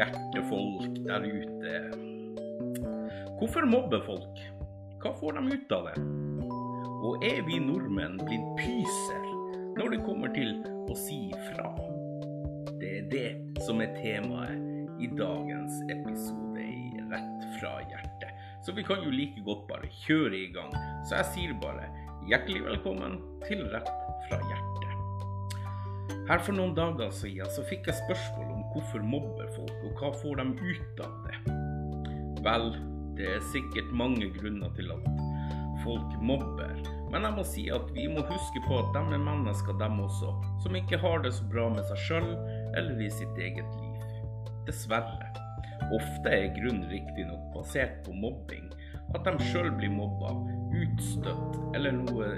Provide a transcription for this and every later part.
hjertefolk der ute. Hvorfor mobber folk? Hva får de ut av det? Og er vi nordmenn blitt pyser når det kommer til å si fra? Det er det som er temaet i dagens episode i Rett fra hjertet. Så vi kan jo like godt bare kjøre i gang. Så jeg sier bare hjertelig velkommen til Rett fra hjertet. Her for noen dager siden så fikk jeg spørsmål hvorfor mobber folk, og hva får de ut av det? Vel, det er sikkert mange grunner til at folk mobber, men jeg må si at vi må huske på at de er mennesker, dem også, som ikke har det så bra med seg sjøl eller i sitt eget liv. Dessverre. Ofte er grunnen riktignok basert på mobbing, at de sjøl blir mobba, utstøtt eller noe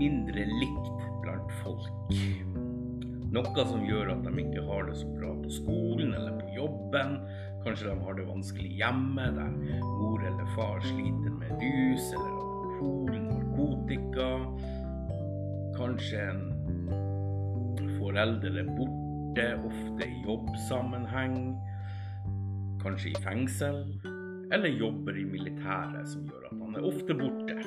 mindre likt blant folk. Noe som gjør at de ikke har det så bra på skolen eller på jobben. Kanskje de har det vanskelig hjemme, der mor eller far sliter med rus eller alkohol, narkotika. Kanskje en forelder er borte, ofte i jobbsammenheng. Kanskje i fengsel. Eller jobber i militæret, som gjør at han er ofte borte.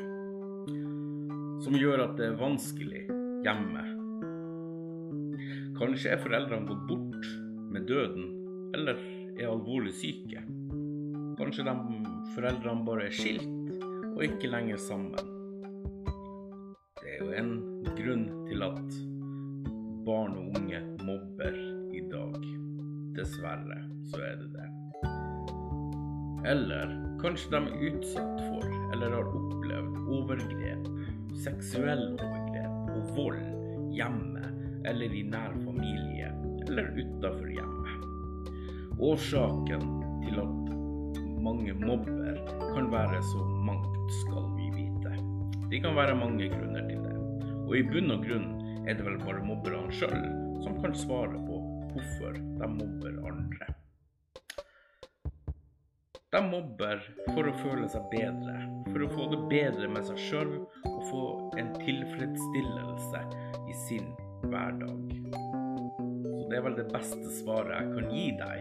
Som gjør at det er vanskelig hjemme. Kanskje er foreldrene gått bort med døden, eller er alvorlig syke. Kanskje de foreldrene bare er skilt og ikke lenger sammen. Det er jo en grunn til at barn og unge mobber i dag. Dessverre så er det det. Eller kanskje de er utsatt for eller har opplevd overgrep, seksuelle overgrep og vold hjemme eller i nær familie eller utafor hjemmet. Årsaken til at mange mobber kan være så mangt, skal vi vite. Det kan være mange grunner til det. Og i bunn og grunn er det vel bare mobberne sjøl som kan svare på hvorfor de mobber andre. De mobber for å føle seg bedre, for å få det bedre med seg sjøl og få en tilfredsstillelse i sin hverdag. Så det er vel det beste svaret jeg kan gi deg.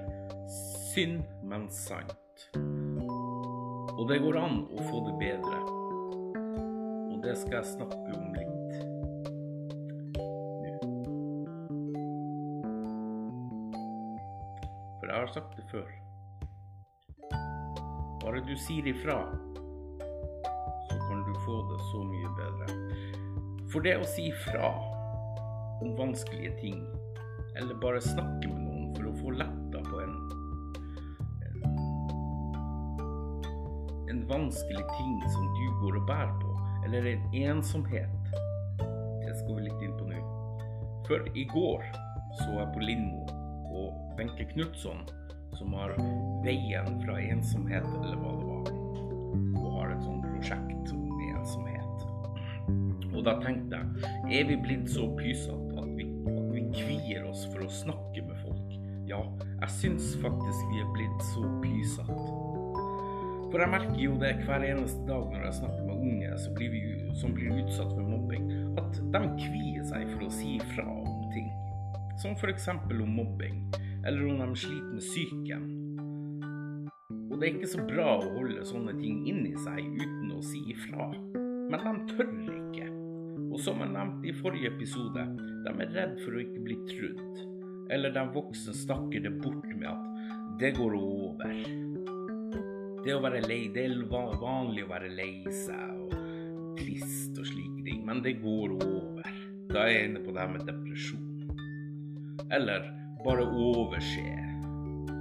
Synd, men sant. Og det går an å få det bedre. Og det skal jeg snakke om litt nå. For jeg har sagt det før. Bare du sier ifra, så kan du få det så mye bedre. For det å si fra om vanskelige ting, eller bare snakke med noen for å få letta på en, en en vanskelig ting som du går og bærer på, eller en ensomhet. Det skal vi litt inn på nå. For i går så jeg på Lindmo og Wenche Knutson, som har Veien fra ensomhet, eller hva det var, og har et sånt prosjekt om ensomhet. Og da tenkte jeg, er vi blitt så pysete kvier oss for å snakke med folk? Ja, jeg syns faktisk vi er blitt så pysete. For jeg merker jo det hver eneste dag når jeg snakker med unge som blir, som blir utsatt for mobbing, at de kvier seg for å si fra om ting. Som f.eks. om mobbing, eller om de sliter med psyken. Og det er ikke så bra å holde sånne ting inni seg uten å si ifra. Men de tør ikke. Og som jeg nevnte i forrige episode, de er redd for å ikke bli trudd. Eller de voksne snakker det bort med at det går over. Det å være lei, det er vanlig å være lei seg og trist og slike ting, men det går over. Da er jeg inne på det her med depresjon. Eller bare overse.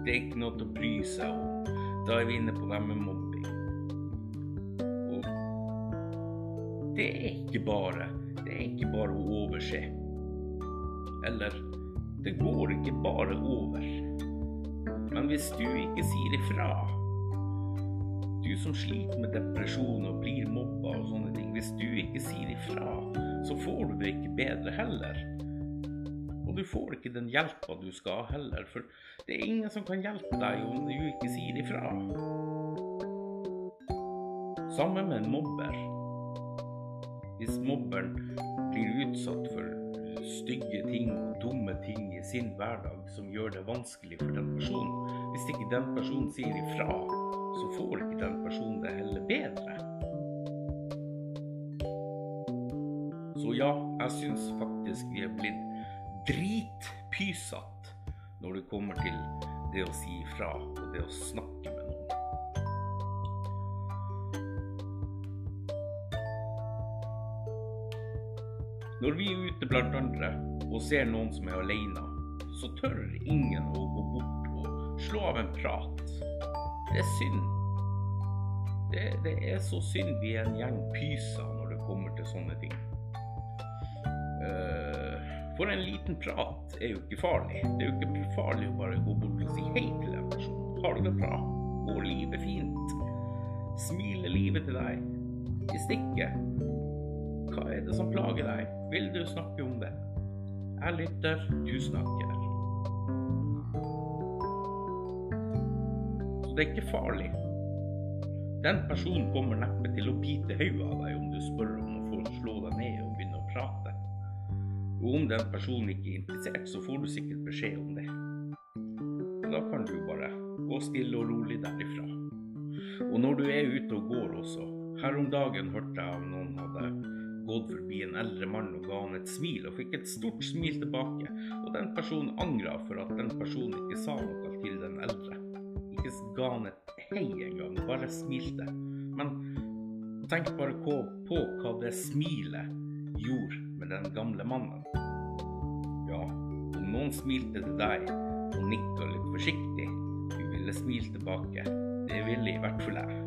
Det er ikke noe til å bry seg om. Da er vi inne på det her med mobbing. Og det er ikke bare Det er ikke bare å overse. Eller det går ikke bare over. Men hvis du ikke sier ifra du som sliter med depresjon og blir mobba og sånne ting, hvis du ikke sier ifra, så får du det ikke bedre heller. Og du får ikke den hjelpa du skal heller, for det er ingen som kan hjelpe deg om du ikke sier ifra. Sammen med en mobber. Hvis mobberen blir utsatt for stygge ting og dumme ting i sin hverdag som gjør det vanskelig for den personen. Hvis ikke den personen sier ifra, så får ikke den personen det heller bedre. Så ja, jeg syns faktisk vi er blitt dritpysete når det kommer til det å si ifra og det å snakke med Når vi er ute blant andre og ser noen som er alene, så tør ingen å gå bort og slå av en prat. Det er synd. Det, det er så synd vi er en gjeng pyser når det kommer til sånne ting. Eh, for en liten prat er jo ikke farlig. Det er jo ikke farlig å bare gå bort og si hei til en person. Har du det bra? Går livet fint? Smiler livet til deg? Hvis ikke, hva er det som plager deg? Vil du snakke om det? Jeg lytter, du snakker. Så det er ikke farlig. Den personen kommer neppe til å bite hodet av deg om du spør om å få slå deg ned og begynne å prate. Og om den personen ikke er interessert, så får du sikkert beskjed om det. Da kan du bare gå stille og rolig derifra. Og når du er ute og går også Her om dagen hørte jeg om noen hadde gått forbi en eldre mann og ga han et smil, og fikk et stort smil tilbake. Og den personen angra for at den personen ikke sa noe til den eldre. Ikke ga han et hei engang, bare smilte. Men tenk bare på, hva det smilet gjorde med den gamle mannen. Ja, om noen smilte til deg og nikka litt forsiktig, du ville smile tilbake. Det ville i hvert fall jeg.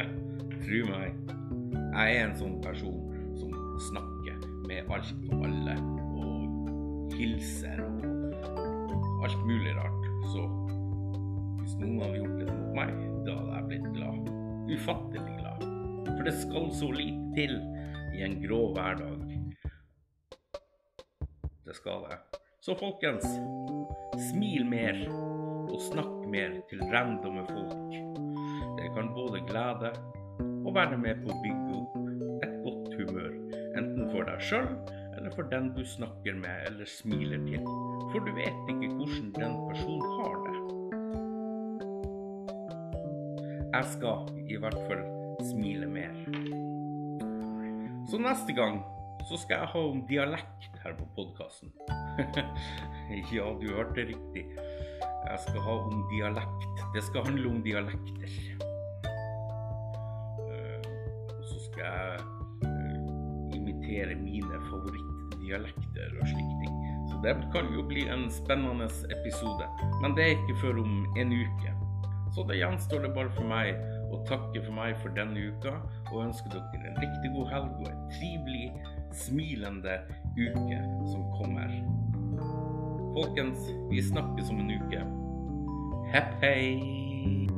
Tro meg, jeg er en sånn person som snakker med alt og alle og hilser og alt mulig rart. Så hvis noen hadde gjort det mot meg, da hadde jeg blitt glad. Ufattelig glad. For det skal så lite til i en grå hverdag. Det skal det. Så folkens, smil mer og snakk mer til randomme folk. Det kan både glede og være med på å bygge opp et godt humør, deg sjøl eller for den du snakker med eller smiler til. For du vet ikke hvordan den personen har det. Jeg skal i hvert fall smile mer. Så neste gang så skal jeg ha om dialekt her på podkasten. ja, du hørte riktig. Jeg skal ha om dialekt. Det skal handle om dialekter. Eh, så skal jeg imitere mine favorittdialekter og slike ting. Så det kan jo bli en spennende episode. Men det er ikke før om en uke. Så det gjenstår det bare for meg å takke for meg for denne uka og ønske dere en riktig god helg og en trivelig, smilende uke som kommer. Folkens, vi snakkes om en uke. Hepp hei!